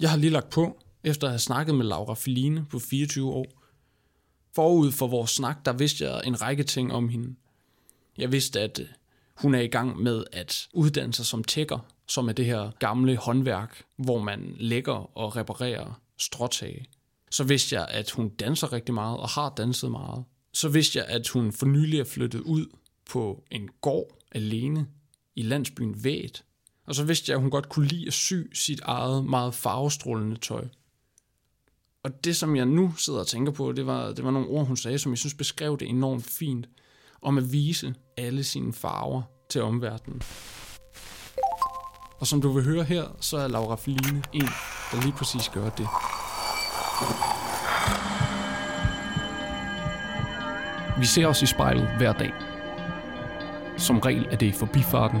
Jeg har lige lagt på, efter at have snakket med Laura Feline på 24 år. Forud for vores snak, der vidste jeg en række ting om hende. Jeg vidste, at øh, hun er i gang med at uddanne sig som tækker, som er det her gamle håndværk, hvor man lægger og reparerer stråtage. Så vidste jeg, at hun danser rigtig meget og har danset meget. Så vidste jeg, at hun for nylig er flyttet ud på en gård alene i landsbyen Væt. Og så vidste jeg, at hun godt kunne lide at sy sit eget meget farvestrålende tøj. Og det, som jeg nu sidder og tænker på, det var, det var nogle ord, hun sagde, som jeg synes beskrev det enormt fint, om at vise alle sine farver til omverdenen. Og som du vil høre her, så er Laura Feline en, der lige præcis gør det. Vi ser os i spejlet hver dag. Som regel er det i forbifarten.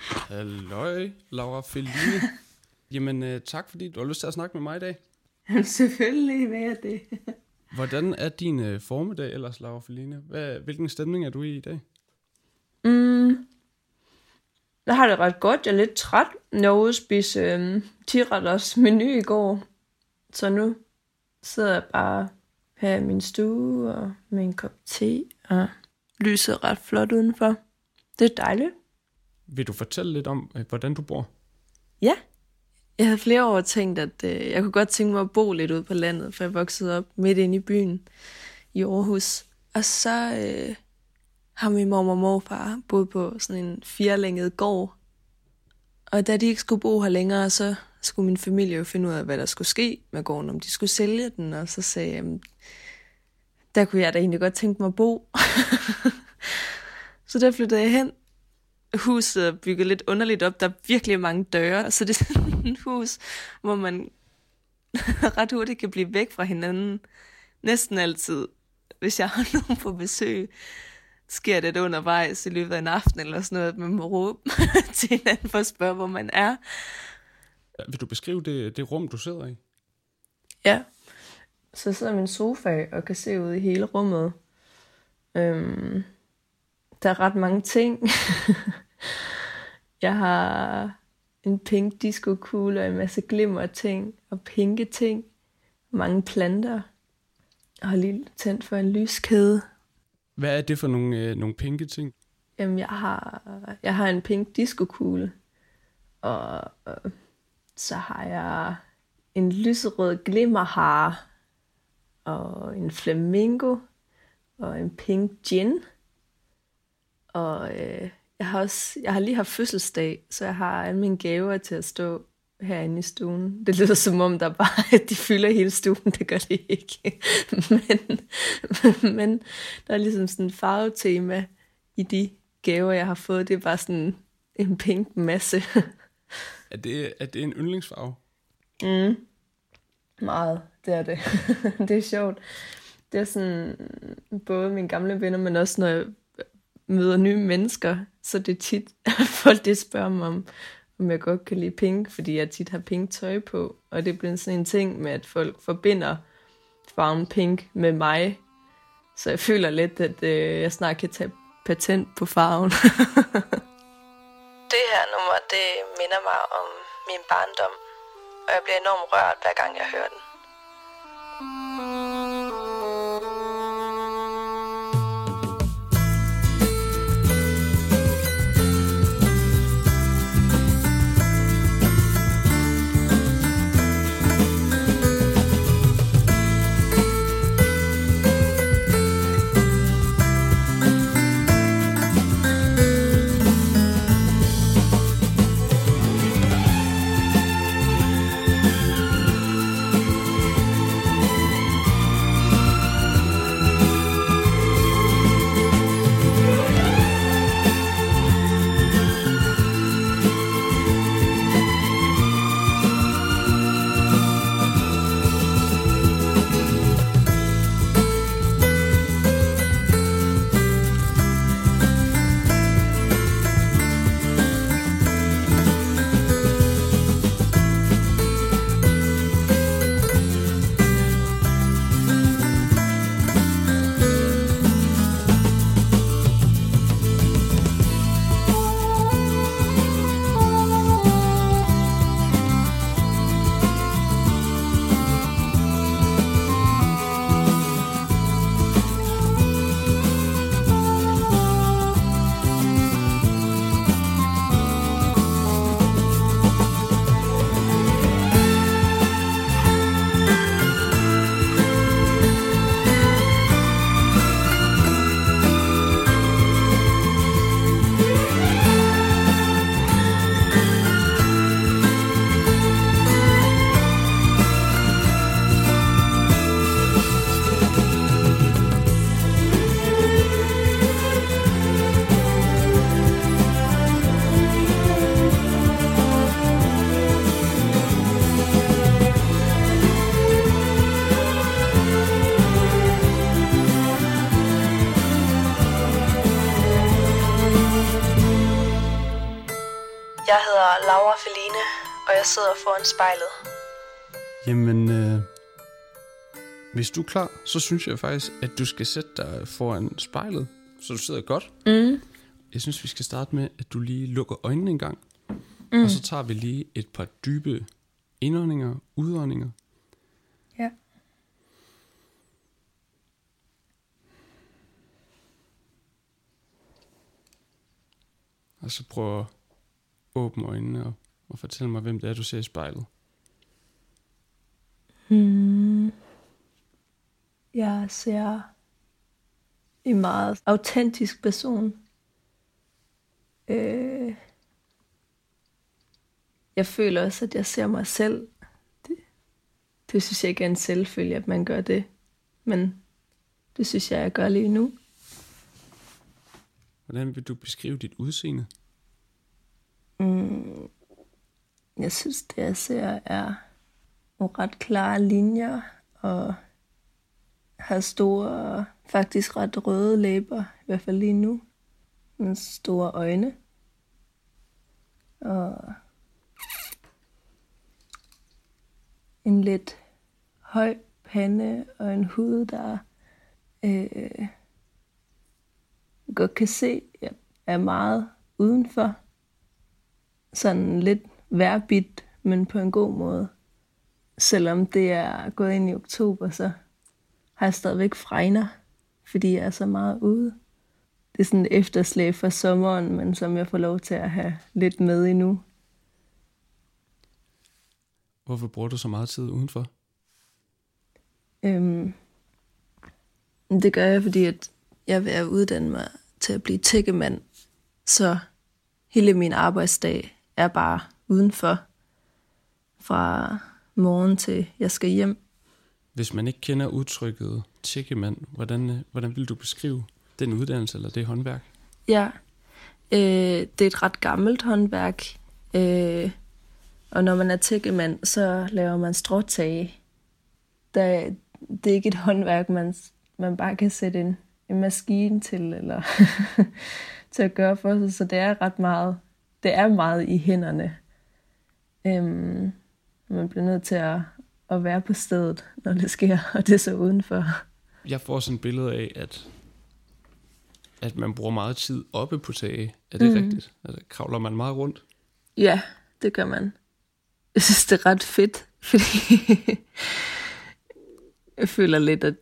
Halløj, Laura Feline. Jamen, uh, tak fordi du har lyst til at snakke med mig i dag. Selvfølgelig hvad er det. Hvordan er din uh, formiddag ellers, Laura Feline? Hvad, hvilken stemning er du i i dag? Mm. Jeg har det ret godt. Jeg er lidt træt. Jeg var ude at spise øhm, tiretters menu i går. Så nu sidder jeg bare her i min stue og med en kop te. Og lyset er ret flot udenfor. Det er dejligt. Vil du fortælle lidt om, øh, hvordan du bor? Ja. Jeg havde flere år tænkt, at øh, jeg kunne godt tænke mig at bo lidt ude på landet, for jeg voksede op midt inde i byen i Aarhus. Og så øh, har min mor og morfar boet på sådan en firelænget gård. Og da de ikke skulle bo her længere, så skulle min familie jo finde ud af, hvad der skulle ske med gården, om de skulle sælge den. Og så sagde jeg, der kunne jeg da egentlig godt tænke mig at bo. så der flyttede jeg hen huset er bygget lidt underligt op. Der er virkelig mange døre, så det er sådan et hus, hvor man ret hurtigt kan blive væk fra hinanden. Næsten altid, hvis jeg har nogen på besøg, sker det undervejs i løbet af en aften eller sådan noget, at man må råbe til hinanden for at spørge, hvor man er. Vil du beskrive det, det rum, du sidder i? Ja, så sidder min sofa og kan se ud i hele rummet. Øhm, der er ret mange ting. jeg har en pink disco-kugle og en masse glimmer ting og pinke ting. Mange planter. Og har lige tændt for en lyskæde. Hvad er det for nogle, øh, nogle pinke ting? Jamen, jeg har, jeg har en pink disco-kugle. Og, og så har jeg en lyserød glimmerhar. Og en flamingo. Og en pink gin. Og øh, jeg har også, jeg har lige haft fødselsdag, så jeg har alle mine gaver til at stå herinde i stuen. Det lyder som om, der bare, at de fylder hele stuen. Det gør de ikke. men, men der er ligesom sådan en farvetema i de gaver, jeg har fået. Det er bare sådan en pink masse. er, det, er det en yndlingsfarve? Mm. Meget, det er det. det er sjovt. Det er sådan både mine gamle venner, men også når jeg møder nye mennesker, så det er tit, at folk det spørger mig om, om jeg godt kan lide pink, fordi jeg tit har pink tøj på, og det bliver sådan en ting med, at folk forbinder farven pink med mig, så jeg føler lidt, at øh, jeg snart kan tage patent på farven. det her nummer, det minder mig om min barndom, og jeg bliver enormt rørt, hver gang jeg hører den. Jeg sidder foran spejlet. Jamen, øh, hvis du er klar, så synes jeg faktisk, at du skal sætte dig foran spejlet, så du sidder godt. Mm. Jeg synes, vi skal starte med, at du lige lukker øjnene en gang. Mm. Og så tager vi lige et par dybe indåndinger, udåndinger. Ja. Og så prøv at åbne øjnene og, og fortælle mig, hvem det er, du ser i spejlet. Hmm. Jeg ser en meget autentisk person. Øh, jeg føler også, at jeg ser mig selv. Det, det synes jeg ikke er en selvfølge, at man gør det. Men det synes jeg, jeg gør lige nu. Hvordan vil du beskrive dit udseende? Mm, jeg synes, det jeg ser er nogle ret klare linjer og har store, faktisk ret røde læber, i hvert fald lige nu. Med store øjne. Og en lidt høj pande og en hud, der øh, godt kan se er meget udenfor. Sådan lidt værbit, men på en god måde. Selvom det er gået ind i oktober, så har jeg stadigvæk fregner, fordi jeg er så meget ude. Det er sådan et efterslæb for sommeren, men som jeg får lov til at have lidt med endnu. Hvorfor bruger du så meget tid udenfor? Øhm, det gør jeg, fordi at jeg vil uddanne mig til at blive tækkemand. Så hele min arbejdsdag er bare udenfor. Fra morgen til jeg skal hjem. Hvis man ikke kender udtrykket tækkemand, hvordan, øh, hvordan vil du beskrive den uddannelse eller det håndværk? Ja, øh, det er et ret gammelt håndværk. Øh, og når man er tækkemand, så laver man stråtage. Der, det er ikke et håndværk, man, man bare kan sætte en, en maskine til, eller til at gøre for sig. Så det er ret meget, det er meget i hænderne. Øhm, man bliver nødt til at, at være på stedet, når det sker, og det er så udenfor. Jeg får sådan et billede af, at, at man bruger meget tid oppe på tage. Er det mm. rigtigt? Altså, kravler man meget rundt? Ja, det gør man. Jeg synes, det er ret fedt, fordi jeg føler lidt, at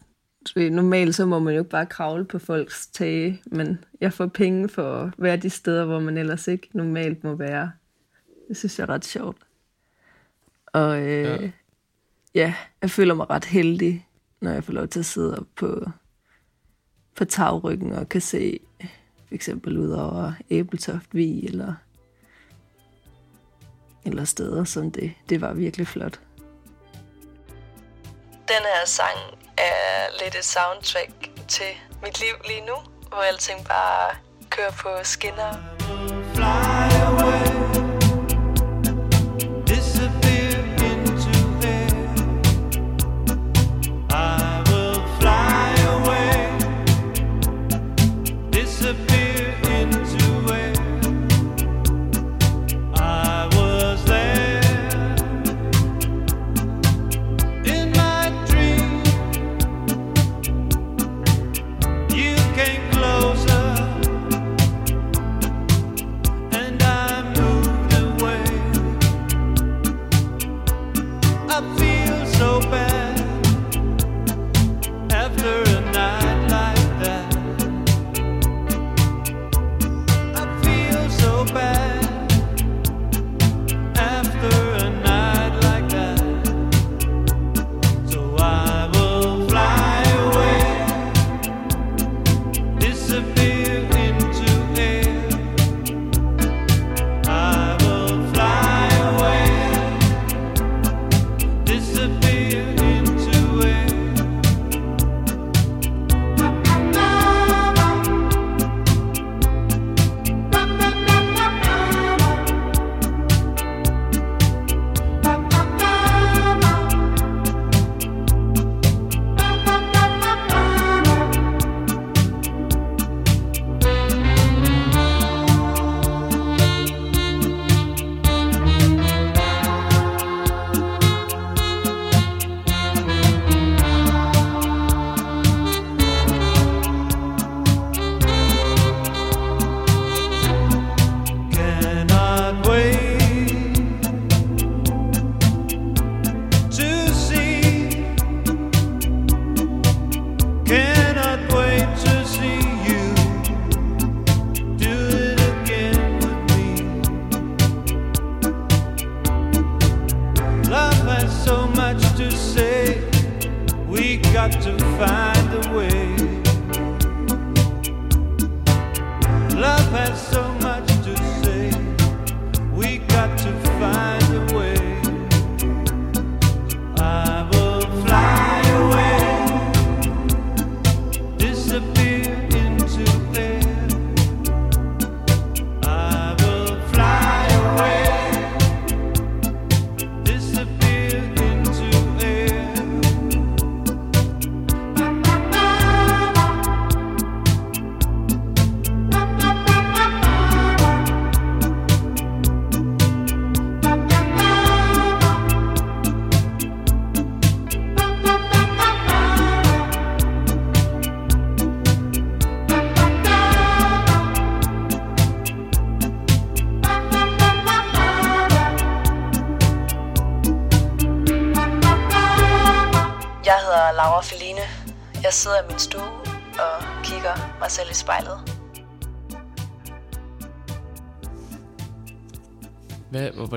normalt så må man jo bare kravle på folks tage, men jeg får penge for at være de steder, hvor man ellers ikke normalt må være. Det synes jeg er ret sjovt. Og øh, ja. ja, jeg føler mig ret heldig, når jeg får lov til at sidde på, på tagryggen og kan se for eksempel ud over Æbeltoft Vig eller, eller steder som det. Det var virkelig flot. Den her sang er lidt et soundtrack til mit liv lige nu, hvor alting bare kører på skinner. Fly away.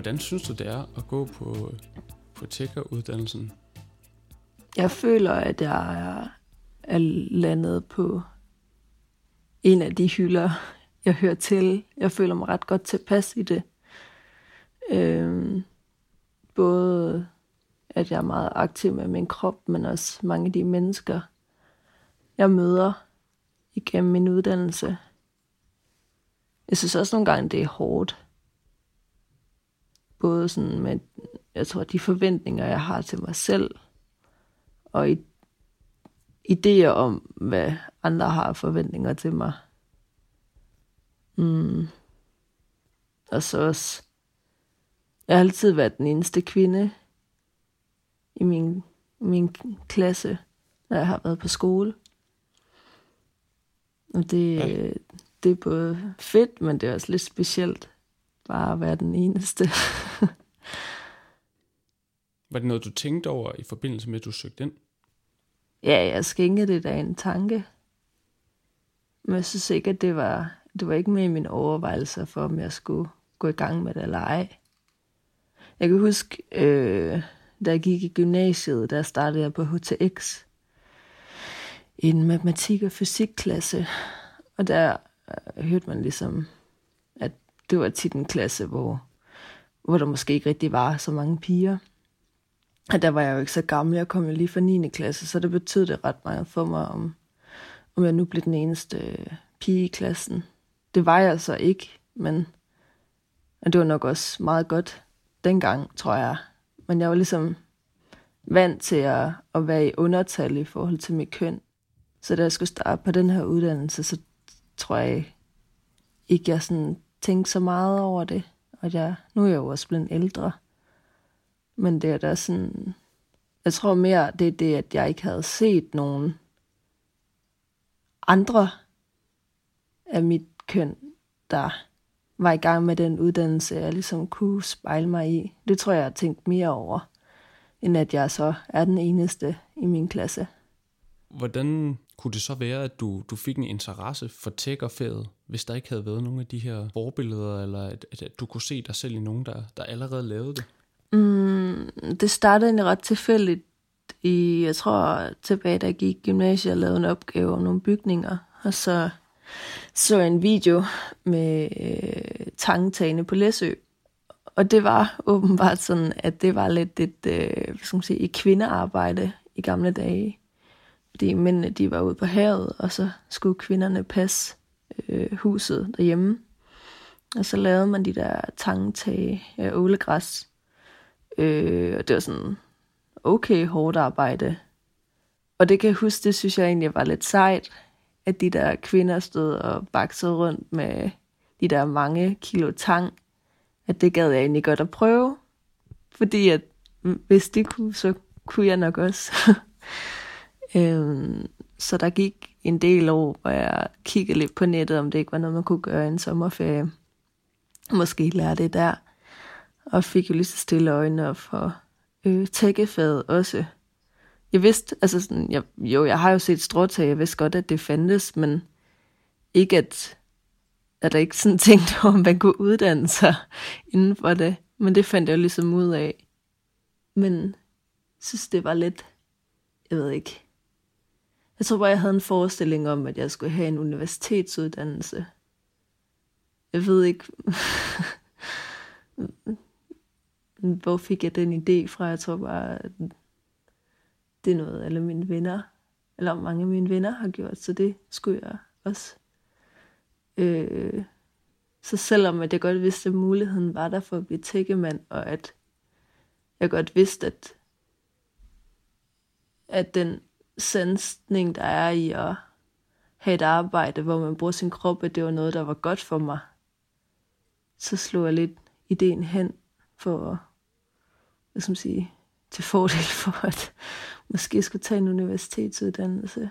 Hvordan synes du, det er at gå på, på tech-uddannelsen? Jeg føler, at jeg er, er landet på en af de hylder, jeg hører til. Jeg føler mig ret godt tilpas i det. Øhm, både at jeg er meget aktiv med min krop, men også mange af de mennesker, jeg møder igennem min uddannelse. Jeg synes også nogle gange, det er hårdt. Både sådan med, jeg tror, de forventninger, jeg har til mig selv, og i, idéer om, hvad andre har forventninger til mig. Mm. Og så også, jeg har altid været den eneste kvinde i min, min klasse, når jeg har været på skole. Og det, ja. det er både fedt, men det er også lidt specielt, bare at være den eneste. Var det noget, du tænkte over i forbindelse med, at du søgte ind? Ja, jeg skænkede det da en tanke. Men jeg synes ikke, at det var, det var ikke med i mine overvejelser for, om jeg skulle gå i gang med det eller ej. Jeg kan huske, øh, da jeg gik i gymnasiet, der startede jeg på HTX. I en matematik- og fysikklasse. Og der øh, hørte man ligesom, at det var tit en klasse, hvor, hvor der måske ikke rigtig var så mange piger at der var jeg jo ikke så gammel. Jeg kom jo lige fra 9. klasse, så det betød det ret meget for mig, om, om jeg nu blev den eneste øh, pige i klassen. Det var jeg så ikke, men det var nok også meget godt dengang, tror jeg. Men jeg var ligesom vant til at, at være i undertal i forhold til mit køn. Så da jeg skulle starte på den her uddannelse, så tror jeg ikke, jeg sådan tænkte så meget over det. Og jeg, nu er jeg jo også blevet ældre. Men det er da sådan... Jeg tror mere, det er det, at jeg ikke havde set nogen andre af mit køn, der var i gang med den uddannelse, jeg ligesom kunne spejle mig i. Det tror jeg, jeg har tænkt mere over, end at jeg så er den eneste i min klasse. Hvordan kunne det så være, at du, du fik en interesse for tech og faget, hvis der ikke havde været nogen af de her forbilleder, eller at, at, at du kunne se dig selv i nogen, der, der allerede lavede det? Mm, det startede egentlig ret tilfældigt i, jeg tror tilbage, da jeg gik i gymnasiet og lavede en opgave om nogle bygninger. Og så så jeg en video med øh, tangtagene på Læsø. Og det var åbenbart sådan, at det var lidt et, øh, hvad skal man sige, et kvindearbejde i gamle dage. Fordi mændene, de var ude på havet, og så skulle kvinderne passe øh, huset derhjemme. Og så lavede man de der tangtage af ålegræs. Øh, og det var sådan okay hårdt arbejde. Og det kan jeg huske, det synes jeg egentlig var lidt sejt, at de der kvinder stod og baksede rundt med de der mange kilo tang. At det gad jeg egentlig godt at prøve. Fordi at mm, hvis det kunne, så kunne jeg nok også. øhm, så der gik en del år, hvor jeg kiggede lidt på nettet, om det ikke var noget, man kunne gøre i en sommerferie. Måske lære det der. Og fik jo lige så stille øjnene op for øh, tækkefaget også. Jeg vidste, altså sådan, jeg, jo, jeg har jo set stråtag, jeg vidste godt, at det fandtes, men ikke at, at der ikke sådan tænkte om man kunne uddanne sig inden for det. Men det fandt jeg jo ligesom ud af. Men synes, det var lidt, jeg ved ikke. Jeg tror bare, jeg havde en forestilling om, at jeg skulle have en universitetsuddannelse. Jeg ved ikke, hvor fik jeg den idé fra. Jeg tror bare, at det er noget, alle mine venner, eller mange af mine venner har gjort, så det skulle jeg også. Øh, så selvom at jeg godt vidste, at muligheden var der for at blive tækkemand, og at jeg godt vidste, at, at den sansning, der er i at have et arbejde, hvor man bruger sin krop, at det var noget, der var godt for mig, så slog jeg lidt ideen hen for, at hvad skal man sige, til fordel for, at måske skulle tage en universitetsuddannelse.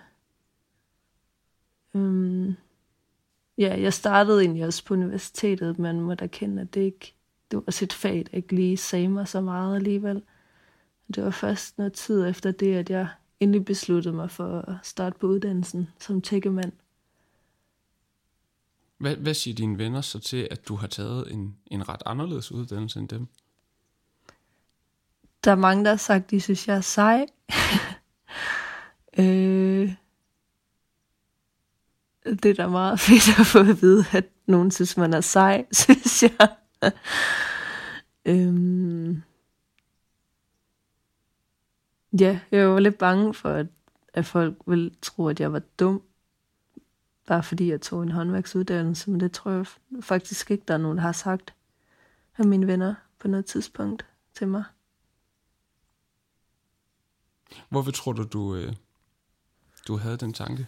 Øhm, ja, jeg startede egentlig også på universitetet, men må da kende, at det ikke, det var også et fag, der ikke lige sagde mig så meget alligevel. Det var først noget tid efter det, at jeg endelig besluttede mig for at starte på uddannelsen som tækkemand. Hvad, hvad siger dine venner så til, at du har taget en, en ret anderledes uddannelse end dem? Der er mange, der har sagt, de synes, jeg er sej. øh, det er da meget fedt at få at vide, at nogen synes, man er sej, synes jeg. øhm, ja, jeg var lidt bange for, at, at folk ville tro, at jeg var dum. Bare fordi jeg tog en håndværksuddannelse, men det tror jeg faktisk ikke, der er nogen, der har sagt af mine venner på noget tidspunkt til mig. Hvorfor tror du, du, øh, du havde den tanke?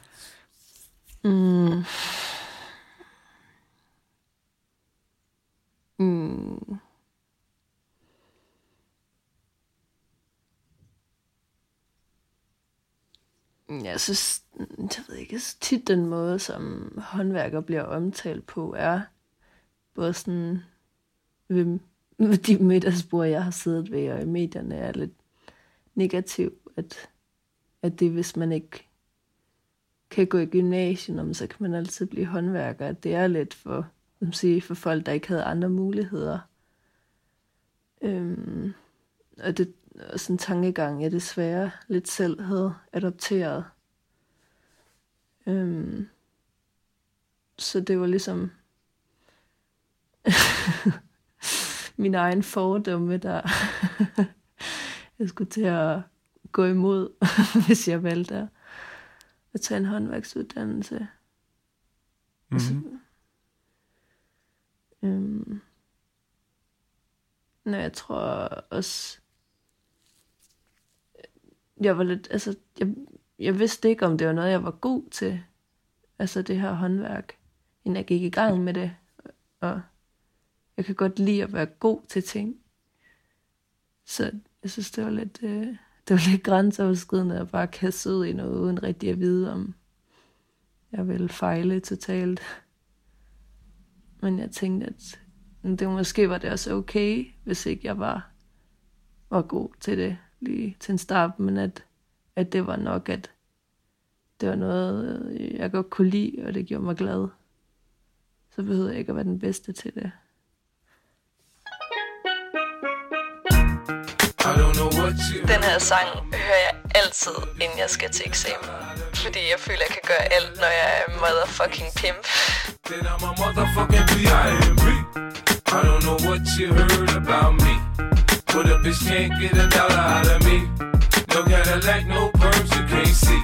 Mm. Mm. mm. Jeg synes, jeg ved ikke, så tit den måde, som håndværker bliver omtalt på, er både sådan ved, ved de middagsbord, jeg har siddet ved, og i medierne er lidt negativ, at, at det, hvis man ikke kan gå i gymnasiet, så kan man altid blive håndværker. At det er lidt for, som sige, for folk, der ikke havde andre muligheder. Øhm, og det er sådan en tankegang, jeg desværre lidt selv havde adopteret. Øhm, så det var ligesom min egen fordomme, der jeg skulle til at gå imod, hvis jeg valgte at tage en håndværksuddannelse. Mm-hmm. Altså, øhm, Nå, jeg tror også, jeg var lidt, altså, jeg, jeg vidste ikke, om det var noget, jeg var god til, altså det her håndværk, inden jeg gik i gang med det, og jeg kan godt lide at være god til ting. Så jeg synes, det var lidt, øh, det var lidt grænseoverskridende at bare kaste ud i noget, uden rigtig at vide, om jeg ville fejle totalt. Men jeg tænkte, at det måske var det også okay, hvis ikke jeg var, var god til det lige til en start, men at, at det var nok, at det var noget, øh, jeg godt kunne lide, og det gjorde mig glad. Så behøvede jeg ikke at være den bedste til det. Den her sang hører jeg altid, inden jeg skal til eksamen. Fordi jeg føler, jeg kan gøre alt, når jeg er motherfucking pimp. Then I'm a motherfucking P.I.M.P. I don't know what you heard about me. But a bitch can't get a dollar out of me. No Cadillac, no perms, you can't see.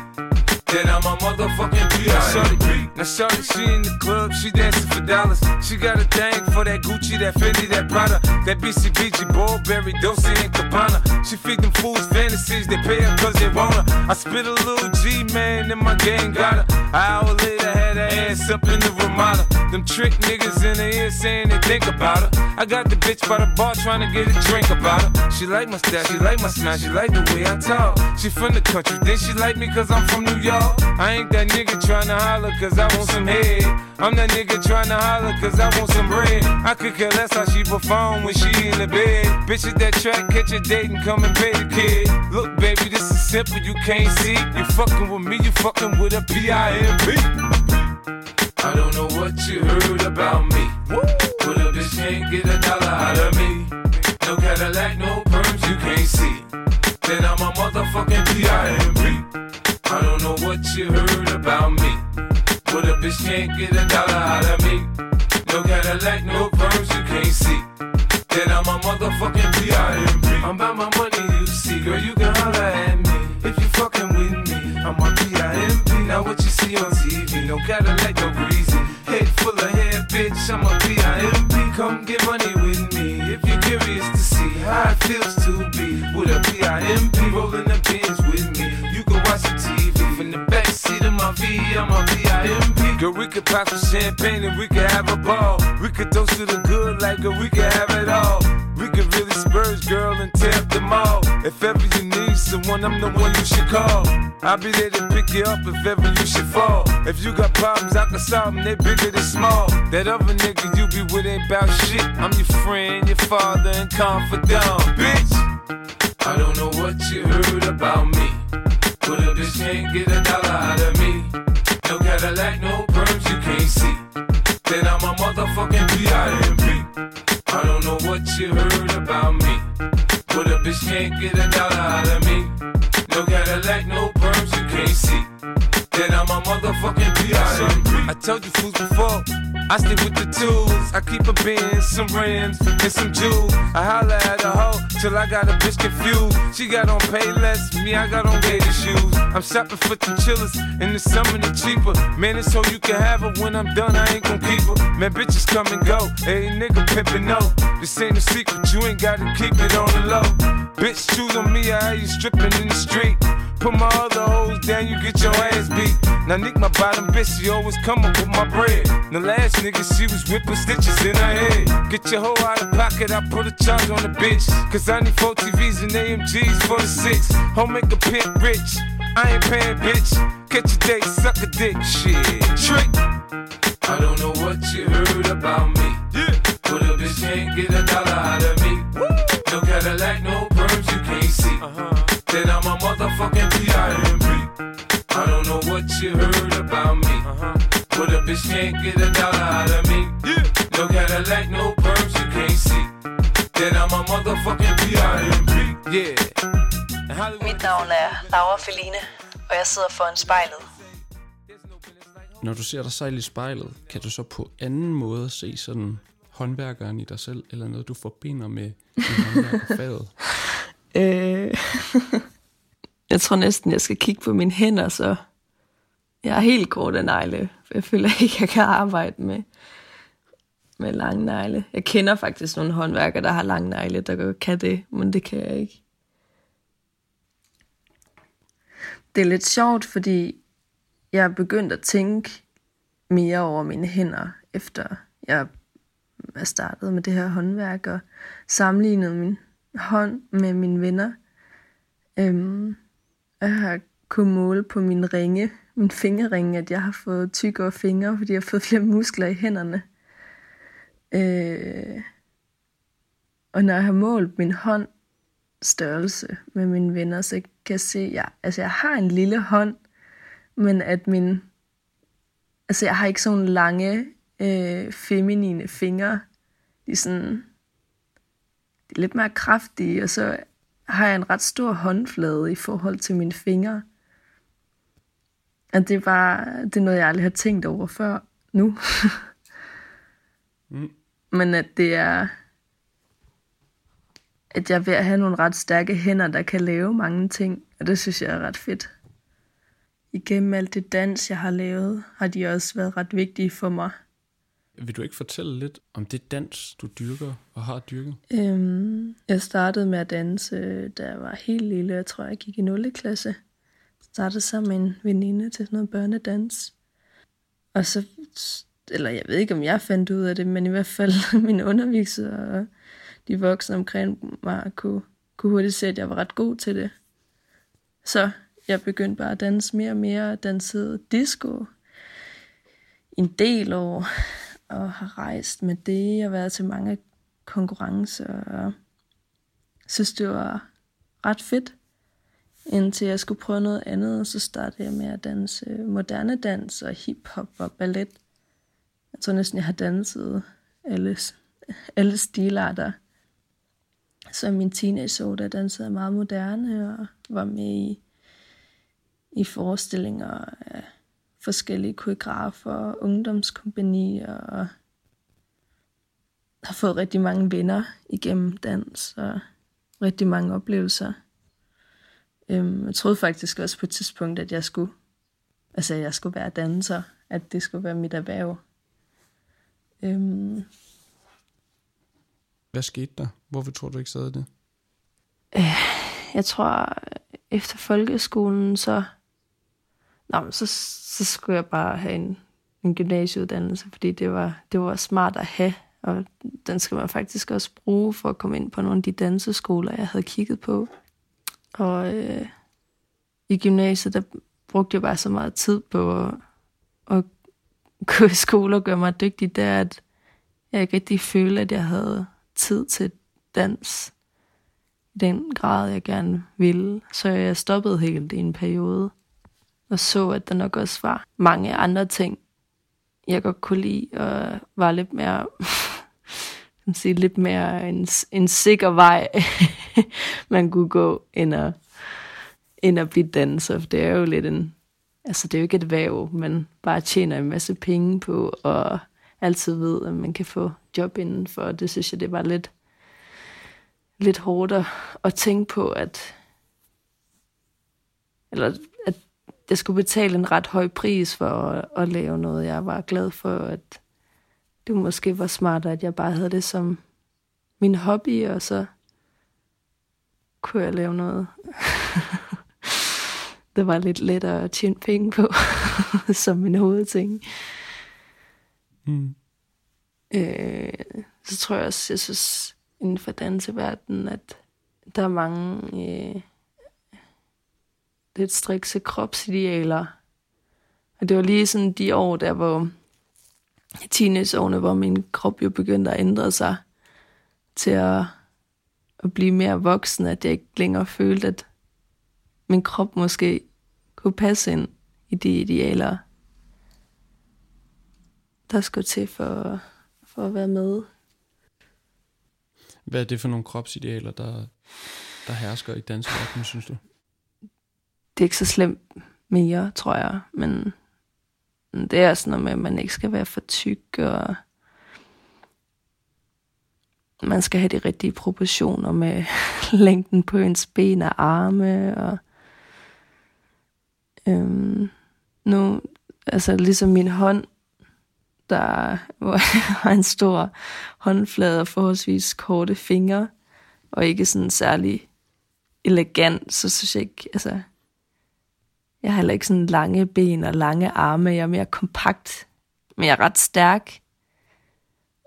Then I'm a motherfucking P.I.M.P. Now shorty, she in the club, she dancing for dollars. She got a thing for that Gucci, that Fendi, that Prada, that BCBG, Burberry, Dolce and Gabbana. She feed them fools fantasies, they pay her cause they want her. I spit a little G, man, and my gang got her. An hour later, had her ass up in the Ramada. Them trick niggas in the ear saying they think about her. I got the bitch by the bar trying to get a drink about her. She like my style, she like my smile, she like the way I talk. She from the country, then she like me cause I'm from New York. I ain't that nigga tryna holler cause I want some head. I'm that nigga tryna holler cause I want some bread. I could care less how she perform when she in the bed. Bitch at that track, catch a date and come and pay the kid. Look, baby, this is simple, you can't see. You fucking with me, you fucking with a P-I-M-P. I don't know what you heard about me. But a bitch can't get a dollar out of me. No Cadillac, no perms, you can't see. Then I'm a you heard about me. But a bitch can't get a dollar out of me. No Cadillac, no perms you can't see. Then I'm a motherfucking P.I.M.P. I'm about my money, you see. Girl, you can holler at me if you fucking with me. I'm a P.I.M.P. Now what you see on TV, no Cadillac, no breezy. Head full of hair, bitch, I'm a P.I.M.P. Come get money with me if you're curious to see how it feels to be with a P.I.M.P. rolling the V, I'm a P.I.M.P. Girl, we could pop some champagne and we could have a ball. We could toast to the good like girl, we could have it all. We could really spurge, girl, and tear up the mall. If ever you need someone, I'm the one you should call. I'll be there to pick you up if ever you should fall. If you got problems, I can solve them, they bigger than small. That other nigga you be with ain't about shit. I'm your friend, your father, and confidant, bitch. I don't know what you heard about me. But a bitch can't get a dollar out of me. Cadillac, no perms you can't see. Then I'm a motherfucking P.I.M.P. I don't know what you heard about me. But a bitch can't get a dollar out of me. No Cadillac, no perms you can't see. Then I'm a motherfucking P.I.M.P. I told you fools before. I stick with the tools. I keep a bin, some rims, and some jewels. I holla at a hoe till I got a bitch confused. She got on pay less, me I got on gator shoes. I'm shopping for the chillers, in the summer the cheaper. Man, it's so you can have her when I'm done, I ain't gon' keep her. Man, bitches come and go. Hey, nigga pimpin' no. This ain't a secret, you ain't gotta keep it on the low. Bitch, choose on me, I hear you stripping in the street. Put my other hoes down, you get your ass beat. Now Nick, my bottom bitch, she always come up with my bread. The last nigga, she was whipping stitches in her head. Get your hoe out of pocket, I put a charge on the bitch. Cause I need four TVs and AMGs for the six. Home make a pimp rich. I ain't paying, bitch. Catch a date, suck a dick, shit. Trick. I don't know what you heard about me. Yeah. But a bitch can't get a dollar out of me. No Cadillac, no perms you can't see. Uh-huh. Then I'm a motherfucking P.I.M.P. I don't know what you heard about me. Uh-huh. But a bitch can't get a dollar out of me. Yeah. No Cadillac, no perms you can't see. Then I'm a motherfucking P.I.M.P. Yeah. Mit navn er Laura Feline, og jeg sidder foran spejlet. Når du ser dig selv i spejlet, kan du så på anden måde se sådan håndværkeren i dig selv, eller noget, du forbinder med din håndværkerfaget? Øh, jeg tror næsten, jeg skal kigge på mine hænder, så jeg er helt kort af negle. Jeg føler ikke, jeg kan arbejde med, med lange negle. Jeg kender faktisk nogle håndværkere, der har lange negle, der godt kan det, men det kan jeg ikke. Det er lidt sjovt, fordi jeg er begyndt at tænke mere over mine hænder, efter jeg er startet med det her håndværk, og sammenlignet min hånd med mine venner. Øhm, har kunnet måle på mine ringe, min fingerringe, at jeg har fået tykkere fingre, fordi jeg har fået flere muskler i hænderne. Øh, og når jeg har målt min hånd størrelse med mine venner, så kan jeg se, at jeg, altså jeg har en lille hånd, men at min, altså jeg har ikke sådan lange, øh, feminine fingre. De er sådan, de er lidt mere kraftige, og så har jeg en ret stor håndflade i forhold til mine fingre. Og det er bare, det er noget, jeg aldrig har tænkt over før nu. Mm. Men at det er, at jeg er ved at have nogle ret stærke hænder, der kan lave mange ting, og det synes jeg er ret fedt. Igennem alt det dans, jeg har lavet, har de også været ret vigtige for mig. Vil du ikke fortælle lidt om det dans, du dyrker og har dyrket? Øhm, jeg startede med at danse, da jeg var helt lille. Jeg tror, jeg gik i 0. klasse. Jeg startede sammen med en veninde til sådan noget børnedans. Og så, eller jeg ved ikke, om jeg fandt ud af det, men i hvert fald min underviser og de voksne omkring mig kunne, kunne hurtigt se, at jeg var ret god til det. Så jeg begyndte bare at danse mere og mere. Dansede disco en del år og har rejst med det og været til mange konkurrencer og synes det var ret fedt indtil jeg skulle prøve noget andet så startede jeg med at danse moderne dans og hiphop og ballet. Jeg tror næsten jeg har danset alle, alle stilarter. Så i min teenageår der dansede jeg meget moderne og var med i, i forestillinger af forskellige koreografer, ungdomskompanier og har fået rigtig mange venner igennem dans og rigtig mange oplevelser. Øhm, jeg troede faktisk også på et tidspunkt, at jeg skulle, altså jeg skulle være danser, at det skulle være mit erhverv. Øhm, Hvad skete der? Hvorfor tror du ikke sad det? jeg tror, efter folkeskolen, så, nå, men så, så skulle jeg bare have en, en gymnasieuddannelse, fordi det var, det var smart at have, og den skal man faktisk også bruge for at komme ind på nogle af de danseskoler, jeg havde kigget på. Og øh, i gymnasiet, der brugte jeg bare så meget tid på at, at gå i skole og gøre mig dygtig, der at jeg ikke rigtig følte, at jeg havde tid til dans i den grad, jeg gerne ville. Så jeg stoppede helt i en periode, og så, at der nok også var mange andre ting, jeg godt kunne lide, og var lidt mere, kan sige, lidt mere en, en sikker vej, man kunne gå, end at, end at blive danser. For det er jo lidt en, altså det er jo ikke et væv, men bare tjener en masse penge på, og altid ved, at man kan få job indenfor. Og det synes jeg, det var lidt, lidt hårdt at, at tænke på, at eller jeg skulle betale en ret høj pris for at, at lave noget. Jeg var glad for, at det måske var smartere, at jeg bare havde det som min hobby, og så kunne jeg lave noget. det var lidt lettere at tjene penge på, som min hovedting. Mm. Øh, så tror jeg også, jeg synes inden for danseverdenen, at der er mange øh, lidt strikse kropsidealer. Og det var lige sådan de år, der hvor teenageårene, hvor min krop jo begyndte at ændre sig til at, at blive mere voksen, at jeg ikke længere følte, at min krop måske kunne passe ind i de idealer, der skulle til for, for at være med. Hvad er det for nogle kropsidealer, der, der hersker i dansk danseverdenen, synes du? Det er ikke så slemt mere, tror jeg, men det er sådan noget med, at man ikke skal være for tyk, og man skal have de rigtige proportioner med længden på ens ben og arme, og øhm, nu, altså ligesom min hånd, der hvor jeg har en stor håndflade og forholdsvis korte fingre, og ikke sådan særlig elegant, så synes jeg ikke, altså, jeg har heller ikke sådan lange ben og lange arme, jeg er mere kompakt, men jeg er ret stærk.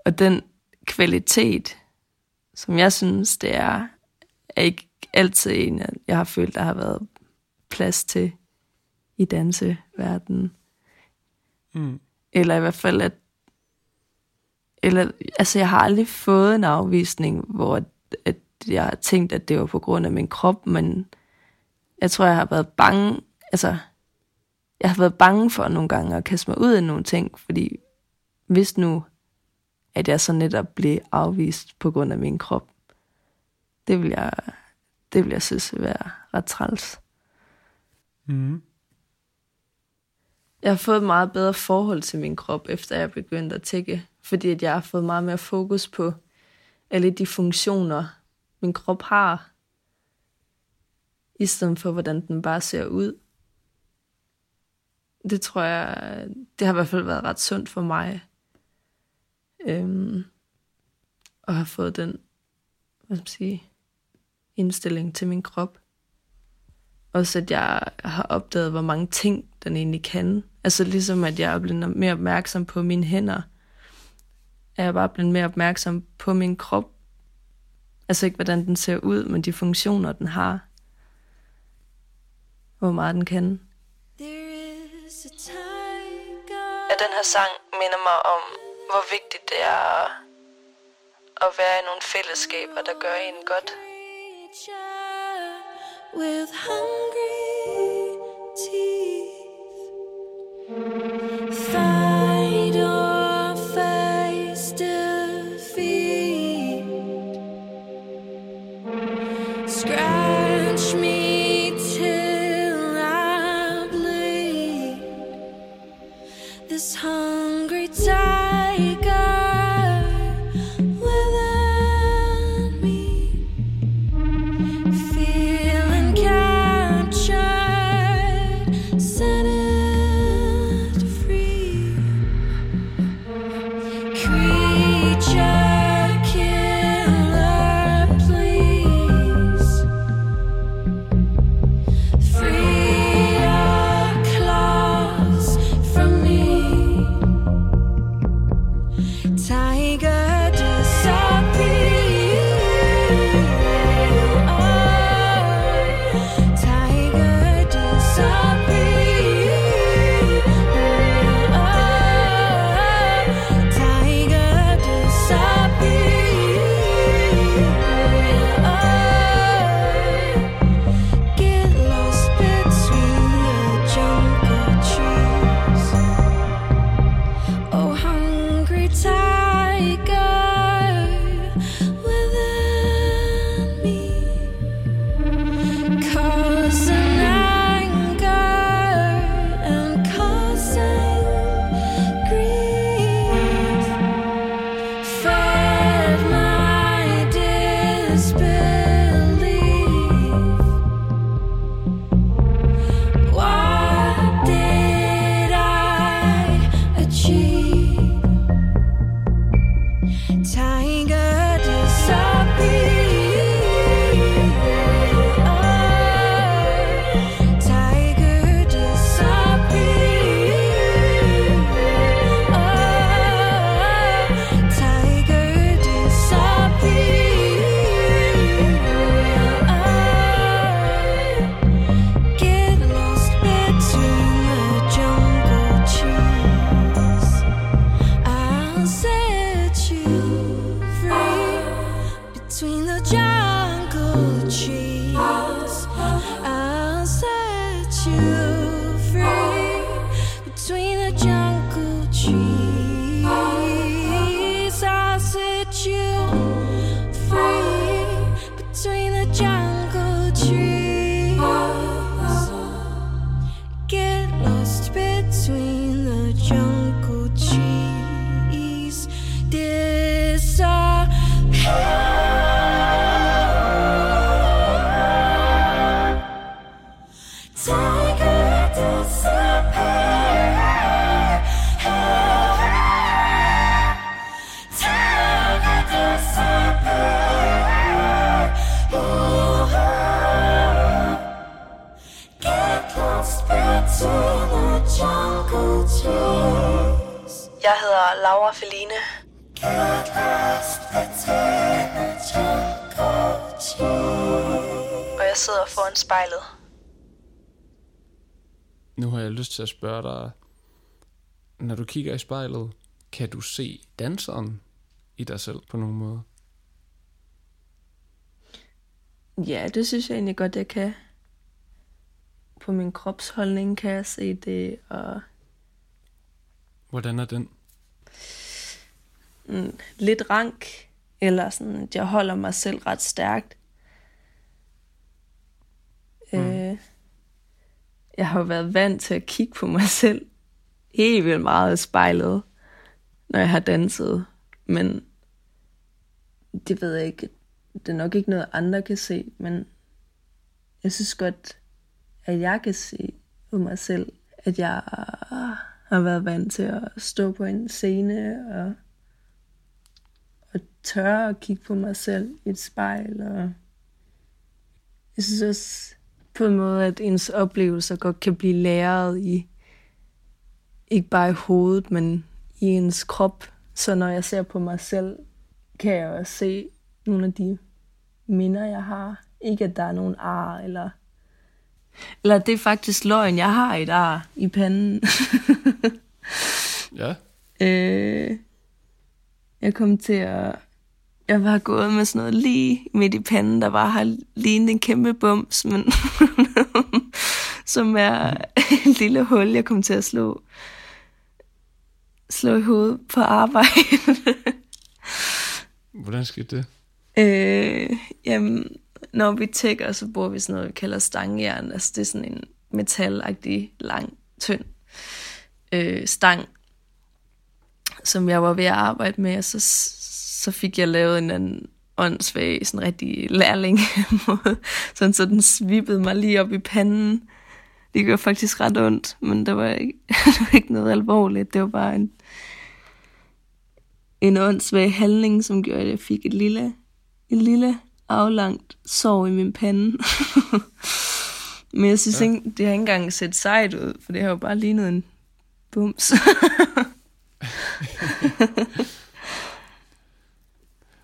Og den kvalitet, som jeg synes, det er, er ikke altid en, jeg har følt, der har været plads til i danseverdenen. Mm. Eller i hvert fald, at eller, altså jeg har aldrig fået en afvisning, hvor at, at jeg har tænkt, at det var på grund af min krop, men jeg tror, jeg har været bange, altså, jeg har været bange for nogle gange at kaste mig ud af nogle ting, fordi hvis nu, at jeg så netop blev afvist på grund af min krop, det vil jeg, det vil jeg synes vil være ret træls. Mm. Jeg har fået et meget bedre forhold til min krop, efter jeg begyndte at tække, fordi at jeg har fået meget mere fokus på alle de funktioner, min krop har, i stedet for, hvordan den bare ser ud. Det tror jeg, det har i hvert fald været ret sundt for mig, øhm, at have fået den, hvad skal man sige, indstilling til min krop. Også at jeg har opdaget, hvor mange ting den egentlig kan. Altså ligesom at jeg er blevet mere opmærksom på mine hænder, er jeg bare blevet mere opmærksom på min krop. Altså ikke, hvordan den ser ud, men de funktioner, den har. Hvor meget den kan. At den her sang minder mig om, hvor vigtigt det er at være i nogle fællesskaber, der gør en godt. with hungry teeth. Just. Lyst til at spørge dig, når du kigger i spejlet, kan du se danseren i dig selv på nogen måde? Ja, det synes jeg egentlig godt, jeg kan. På min kropsholdning kan jeg se det, og Hvordan er den? mm, lidt rank, eller sådan, at jeg holder mig selv ret stærkt. Mm. Øh, jeg har været vant til at kigge på mig selv helt vildt meget i spejlet, når jeg har danset. Men det ved jeg ikke. Det er nok ikke noget, andre kan se, men jeg synes godt, at jeg kan se på mig selv, at jeg har været vant til at stå på en scene og, og tørre at kigge på mig selv i et spejl. Og jeg synes også på en måde, at ens oplevelser godt kan blive læret i, ikke bare i hovedet, men i ens krop. Så når jeg ser på mig selv, kan jeg også se nogle af de minder, jeg har. Ikke at der er nogen ar, eller... Eller det er faktisk løgn, jeg har et ar i panden. Ja. øh, jeg kom til at... Jeg var gået med sådan noget lige midt i panden, der var har lignende en kæmpe bums, men som er et lille hul, jeg kom til at slå, slå i hovedet på arbejde. Hvordan skete det? Øh, jamen, når vi tækker, så bruger vi sådan noget, vi kalder stangjern. Altså, det er sådan en metalagtig, lang, tynd øh, stang, som jeg var ved at arbejde med, og så, så fik jeg lavet en anden åndssvag, sådan rigtig lærling måde, sådan så den svippede mig lige op i panden. Det gjorde faktisk ret ondt, men det var ikke, det var ikke noget alvorligt. Det var bare en, en åndssvag handling, som gjorde, at jeg fik et lille, et lille aflangt sår i min pande. Men jeg synes Ja. ja. ikke, det har ikke engang set sejt ud, for det har jo bare lignet en bums.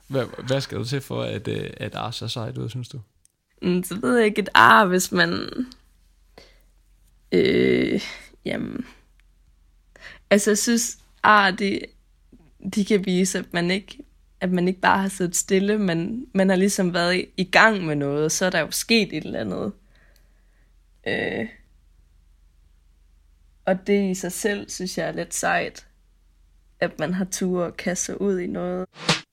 Hvad, hvad skal du til for, at, øh, at ar ser sejt ud, synes du? Mm, så ved jeg ikke et ar, hvis man... Øh, jamen... Altså, jeg synes, ar, de, de kan vise, at man ikke at man ikke bare har siddet stille, men man har ligesom været i, i gang med noget, så er der jo sket et eller andet. Øh, og det i sig selv, synes jeg er lidt sejt, at man har tur at kaste sig ud i noget.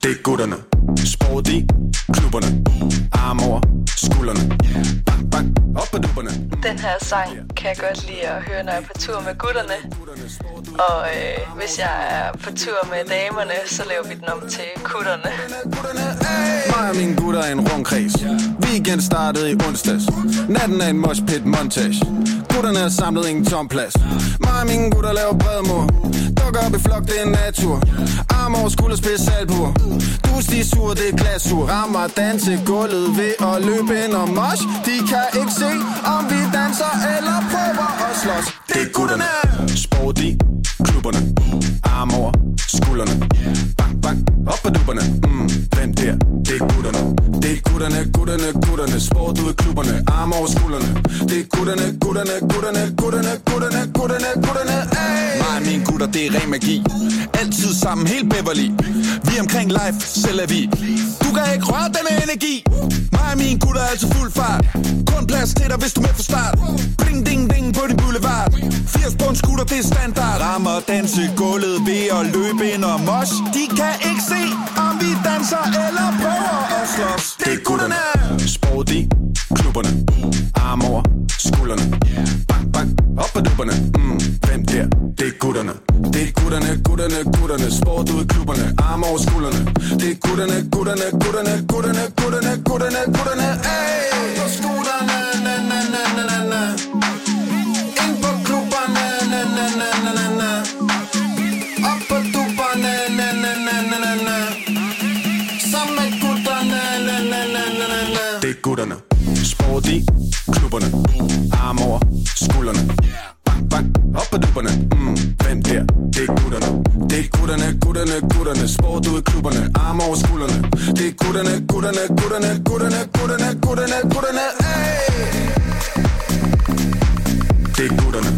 Det er gutterne. Sport i klubberne. Arm over skuldrene. Bang, bang. Op på dupperne. Den her sang kan jeg godt lide at høre, når jeg er på tur med gutterne. Og øh, hvis jeg er på tur med damerne, så laver vi den om til kutterne. Mig og mine gutter er en rundkreds. Weekend startede i onsdags. Natten er en moshpit montage. Gutterne har samlet ingen tom plads. Mig og mine gutter laver bredmor Dukker op i flok, det er natur. Arm over skulder, spids salbur. Du er sur, det er glasur. Rammer danse gulvet ved at løbe ind og mosh. De kan ikke se, om vi danser eller prøver at slås. Det er gutterne. Sport i klubberne. Arm over skuldrene. Bang, bang. Op på dupperne. Mm, Hvem der. Det er gutterne. Det er gutterne, gutterne, gutterne. Sport ud i klubberne. Arm over skuldrene. Det er gutterne, gutterne, gutterne, gutterne, gutterne, gutterne, gutterne. Hey! Mig og mine gutter, det er ren magi. Altid sammen, helt Beverly. Vi er omkring life, selv er vi. Du kan ikke røre denne energi. Mig og mine gutter er altid fuld fart. Kun plads til dig, hvis du er med fra start. Bling, ding, ding, på din boulevard 80 på en scooter, det er standard. Rammer danse gulvet ved at løbe ind og mos. De kan ikke se, om vi danser eller prøver at slås. Det er gutterne. Sport i klubberne. Arm over skuldrene. Bang, bang, op på dupperne. Mm, Hvem der? Det er gutterne. Det er gutterne, gutterne, gutterne. Sport ud i klubberne. Arm over skuldrene. Det er gutterne, gutterne, gutterne, gutterne, gutterne, gutterne, gutterne. Hey! På skuldrene, Sport klubberne. Arm over skuldrene. Bang, bang, op på dupperne. Mm, Hvem der? Det er gutterne. Det er gutterne, gutterne, gutterne. Sport ud i klubberne. Arm over skuldrene. Det er gutterne, gutterne, gutterne, gutterne, gutterne, gutterne, gutterne. Hey! Det er gutterne.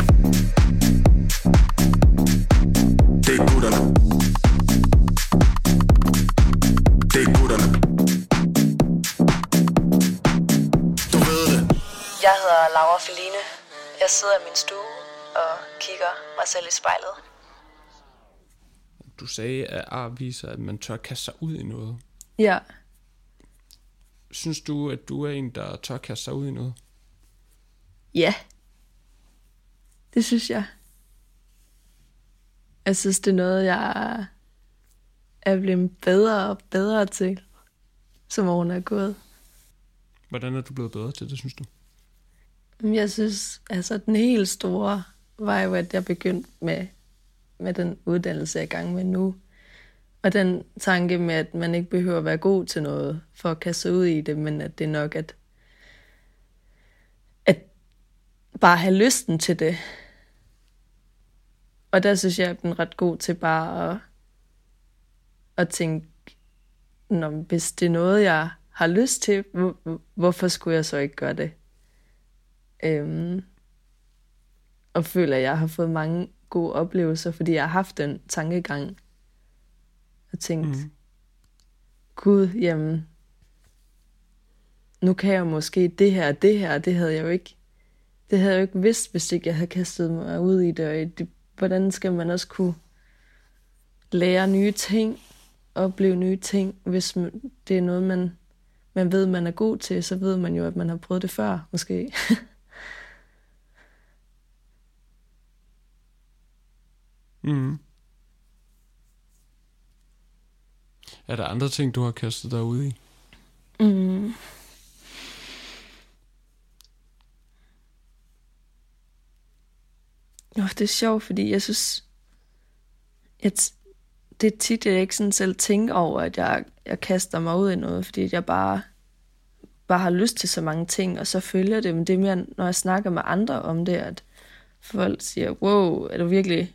Det er gutterne. Jeg sidder i min stue og kigger mig selv i spejlet. Du sagde, at ar viser, at man tør kaste sig ud i noget. Ja, Synes du, at du er en, der tør kaste sig ud i noget? ja. Det synes jeg. Jeg synes, det er noget, jeg er blevet bedre og bedre til, som årene er gået. Hvordan er du blevet bedre til det, synes du? Jeg synes, altså den helt store var jo, at jeg begyndte med, med den uddannelse, jeg er i gang med nu. Og den tanke med, at man ikke behøver at være god til noget for at kaste ud i det, men at det er nok at, at bare have lysten til det. Og der synes jeg, at den er ret god til bare at, at tænke, Nå, hvis det er noget, jeg har lyst til, hvorfor skulle jeg så ikke gøre det? Øhm, og føler, at jeg har fået mange gode oplevelser, fordi jeg har haft den tankegang og tænkt, mm. gud, jamen, nu kan jeg måske det her og det her, og det havde jeg jo ikke, det havde jeg jo ikke vidst, hvis ikke jeg havde kastet mig ud i det, og det, hvordan skal man også kunne lære nye ting, opleve nye ting, hvis det er noget, man, man ved, man er god til, så ved man jo, at man har prøvet det før, måske. Mm. Er der andre ting, du har kastet dig ud i? Mm. Nå, det er sjovt, fordi jeg synes, at det er tit, at jeg ikke sådan selv tænker over, at jeg, jeg kaster mig ud i noget, fordi jeg bare, bare har lyst til så mange ting, og så følger det. Men det er mere, når jeg snakker med andre om det, at folk siger, wow, er du virkelig,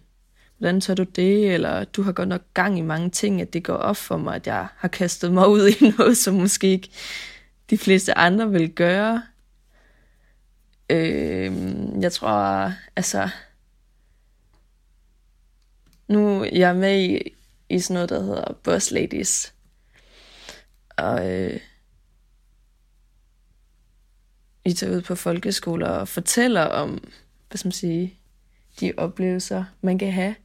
hvordan tør du det? Eller du har godt nok gang i mange ting, at det går op for mig, at jeg har kastet mig ud i noget, som måske ikke de fleste andre vil gøre. Øh, jeg tror, altså, nu jeg er med i, i sådan noget, der hedder Boss Ladies. Og øh, I tager ud på folkeskoler og fortæller om, hvad skal man sige, de oplevelser, man kan have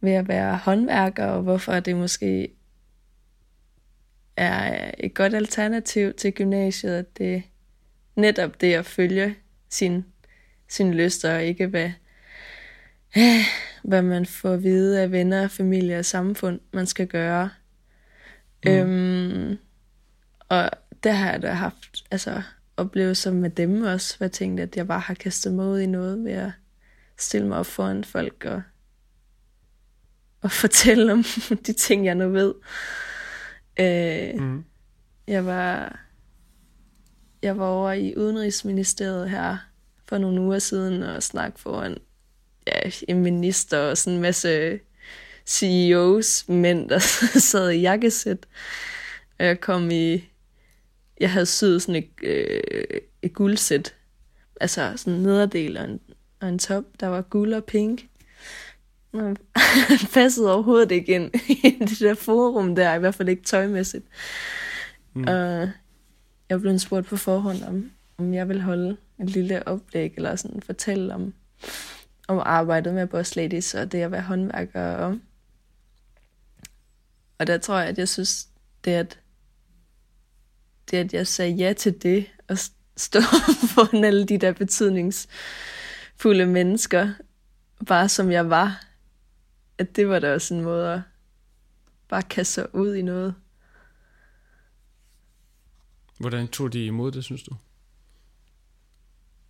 ved at være håndværker, og hvorfor det måske er et godt alternativ til gymnasiet, at det er netop det at følge sin, sin lyster, og ikke hvad, hvad man får at vide af venner, familie og samfund, man skal gøre. Mm. Øhm, og der har jeg da haft altså, oplevelser med dem også, hvor jeg tænkte, at jeg bare har kastet mig ud i noget ved at stille mig op foran folk og, og fortælle om de ting, jeg nu ved. Øh, Mm. jeg var jeg var over i Udenrigsministeriet her for nogle uger siden og snakke foran ja, en minister og sådan en masse CEOs mænd, der sad i jakkesæt. Og jeg kom i... Jeg havde syet sådan et, øh, et guldsæt. Altså sådan en nederdel og en, og en top, der var guld og pink. Han passede overhovedet ikke ind i det der forum der, i hvert fald ikke tøjmæssigt. Mm. Og jeg blev spurgt på forhånd, om, om jeg vil holde et lille oplæg, eller sådan fortælle om, om arbejdet med Boss Ladies og det at være håndværker. Og, og der tror jeg, at jeg synes, det at, det at jeg sagde ja til det, og stå foran alle de der betydningsfulde mennesker, bare som jeg var, at det var da også en måde at bare kaste sig ud i noget. Hvordan tog de imod det, synes du?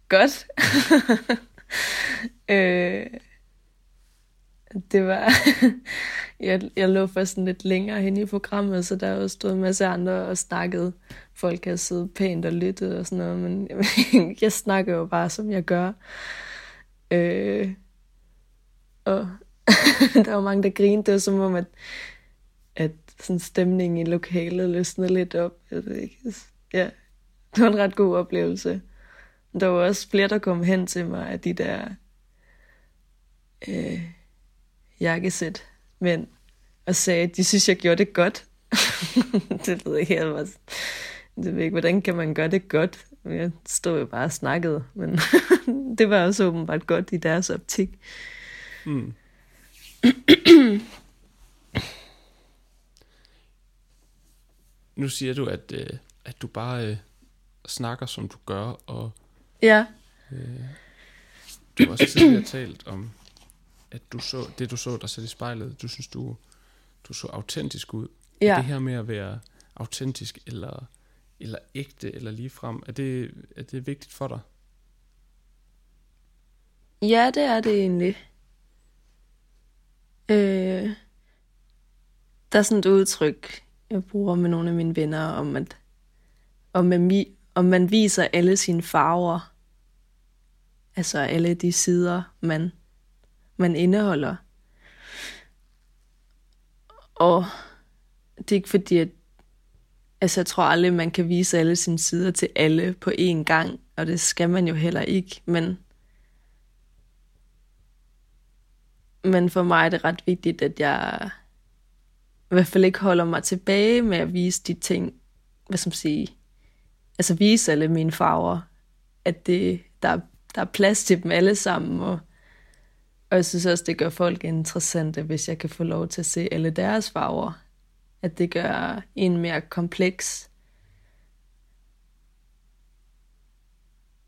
godt. øh, det var... jeg, jeg lå først sådan lidt længere hen i programmet, så der var stået en masse andre og snakket. Folk havde siddet pænt og lyttet og sådan noget, men jeg snakker jo bare, som jeg gør. Øh, og der var mange, der grinede. Det var som om, at, at sådan stemningen i lokalet løsnede lidt op. Jeg ved ikke. Ja, det var en ret god oplevelse. Der var også flere, der kom hen til mig af de der øh, jakkesæt mænd, og sagde, at de synes, jeg gjorde det godt. det ved jeg ikke, jeg var, det ved jeg ikke, hvordan kan man gøre det godt? Jeg stod jo bare og snakkede, men det var også åbenbart godt i deres optik. Mm nu siger du, at, øh, at du bare øh, snakker, som du gør, og Ja, du har også tidligere talt om, at du så, det du så dig selv i spejlet, du synes, du, du så autentisk ud. Ja. Er det her med at være autentisk, eller, eller ægte, eller ligefrem, er det, er det vigtigt for dig? Ja, det er det egentlig. Øh, der er sådan et udtryk, jeg bruger med nogle af mine venner, om at om man, om man viser alle sine farver, altså alle de sider, man, man indeholder. Og det er ikke fordi, at altså jeg tror aldrig, man kan vise alle sine sider til alle på én gang, og det skal man jo heller ikke, men Men for mig er det ret vigtigt, at jeg i hvert fald ikke holder mig tilbage med at vise de ting, hvad som sige, altså vise alle mine farver, at det, der, der er plads til dem alle sammen, og, og jeg synes også, det gør folk interessante, hvis jeg kan få lov til at se alle deres farver, at det gør en mere kompleks.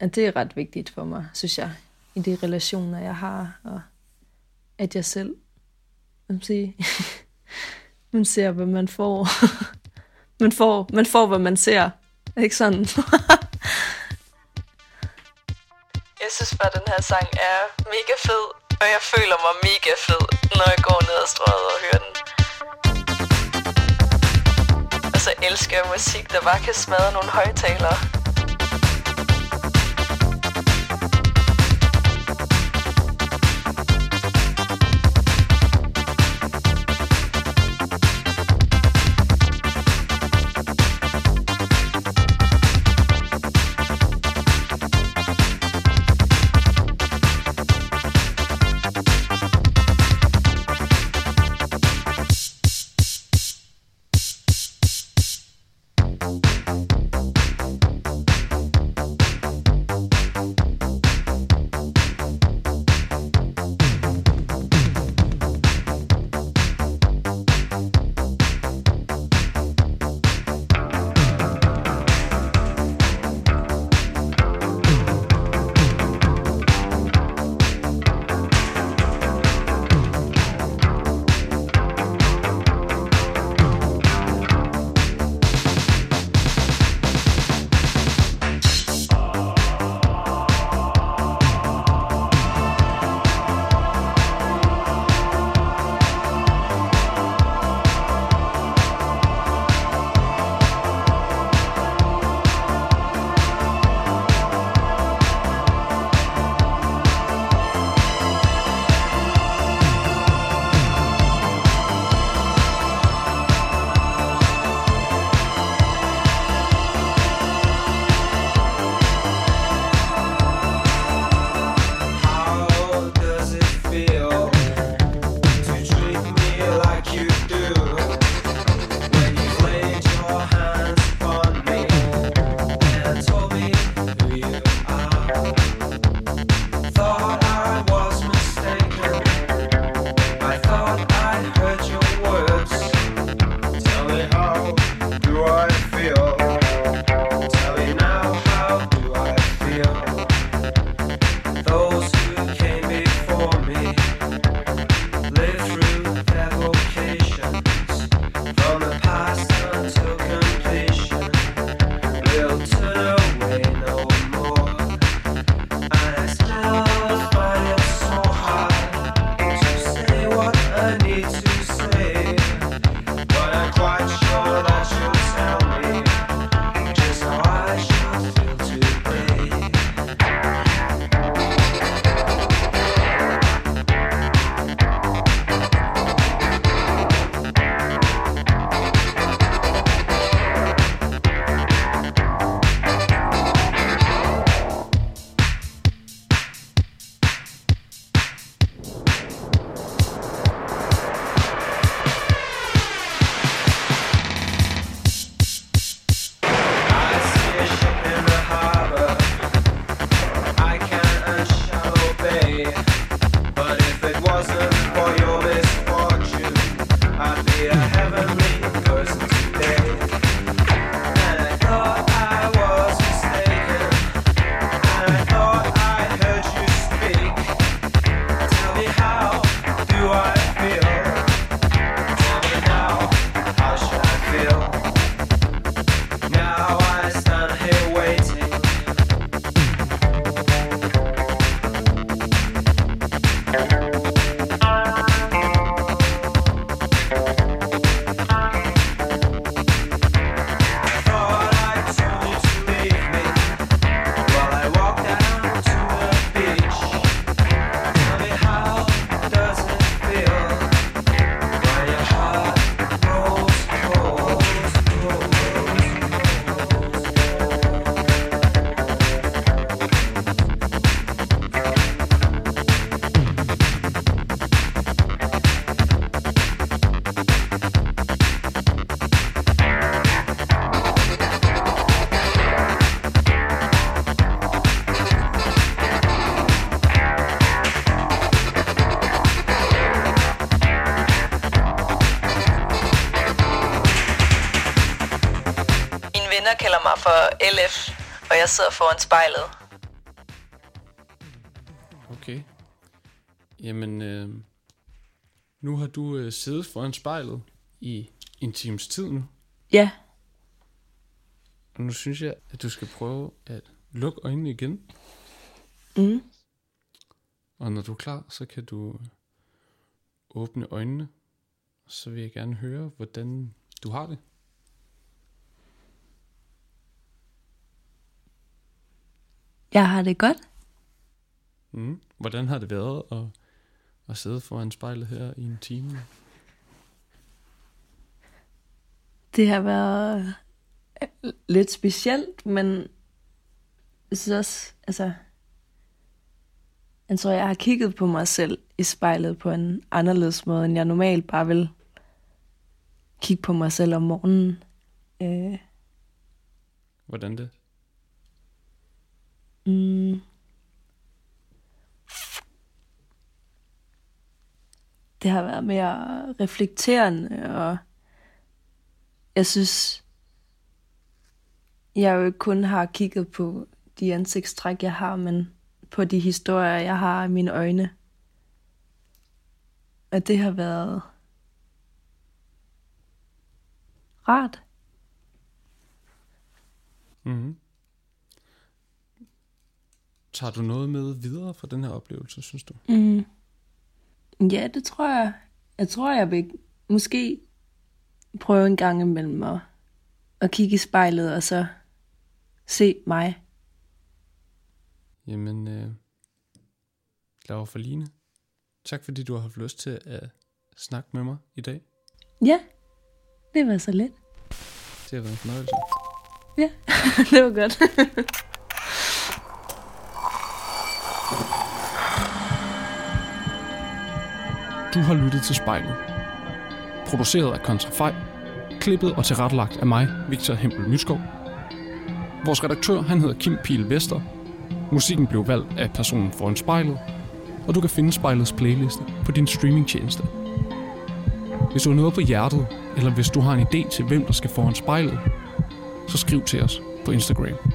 At det er ret vigtigt for mig, synes jeg, i de relationer, jeg har, og at jeg selv hvad skal man sige, man ser, hvad man får. man får, man får, hvad man ser. Ikke sådan? Jeg synes bare, den her sang er mega fed, og jeg føler mig mega fed, når jeg går ned ad strøget og hører den. Og så elsker jeg musik, der bare kan smadre nogle højtalere. Og jeg sidder foran spejlet. Okay. Jamen, øh, nu har du øh, siddet foran spejlet i en times tid nu. Ja, Og nu synes jeg, at du skal prøve at lukke øjnene igen. Mm. Og når du er klar, så kan du øh, åbne øjnene. Så vil jeg gerne høre, hvordan du har det. Jeg har det godt. Mm. Hvordan har det været at, at sidde foran spejlet her i en time? Det har været øh, lidt specielt, men jeg synes også, altså, jeg tror, jeg har kigget på mig selv i spejlet på en anderledes måde, end jeg normalt bare vil kigge på mig selv om morgenen. Øh, Hvordan det? Mm. Det har været mere reflekterende, og jeg synes, jeg jo ikke kun har kigget på de ansigtstræk, jeg har, men på de historier, jeg har i mine øjne. Og det har været rart. Mm-hmm. Tager du noget med videre fra den her oplevelse, synes du? Mm. Ja, det tror jeg. Jeg tror, jeg vil måske prøve en gang imellem at, at kigge i spejlet og så se mig. Jamen, øh, Laura Forline, tak fordi du har haft lyst til at snakke med mig i dag. Ja, det var så let. Det har været en fornøjelse. Ja, det var godt. Du har lyttet til spejlet. Produceret af Kontrafej. Klippet og tilrettelagt af mig, Victor Hempel Myskov. Vores redaktør, han hedder Kim Pil Vester. Musikken blev valgt af personen foran spejlet. Og du kan finde spejlets playliste på din streamingtjeneste. Hvis du har noget på hjertet, eller hvis du har en idé til, hvem der skal foran spejlet, så skriv til os på Instagram.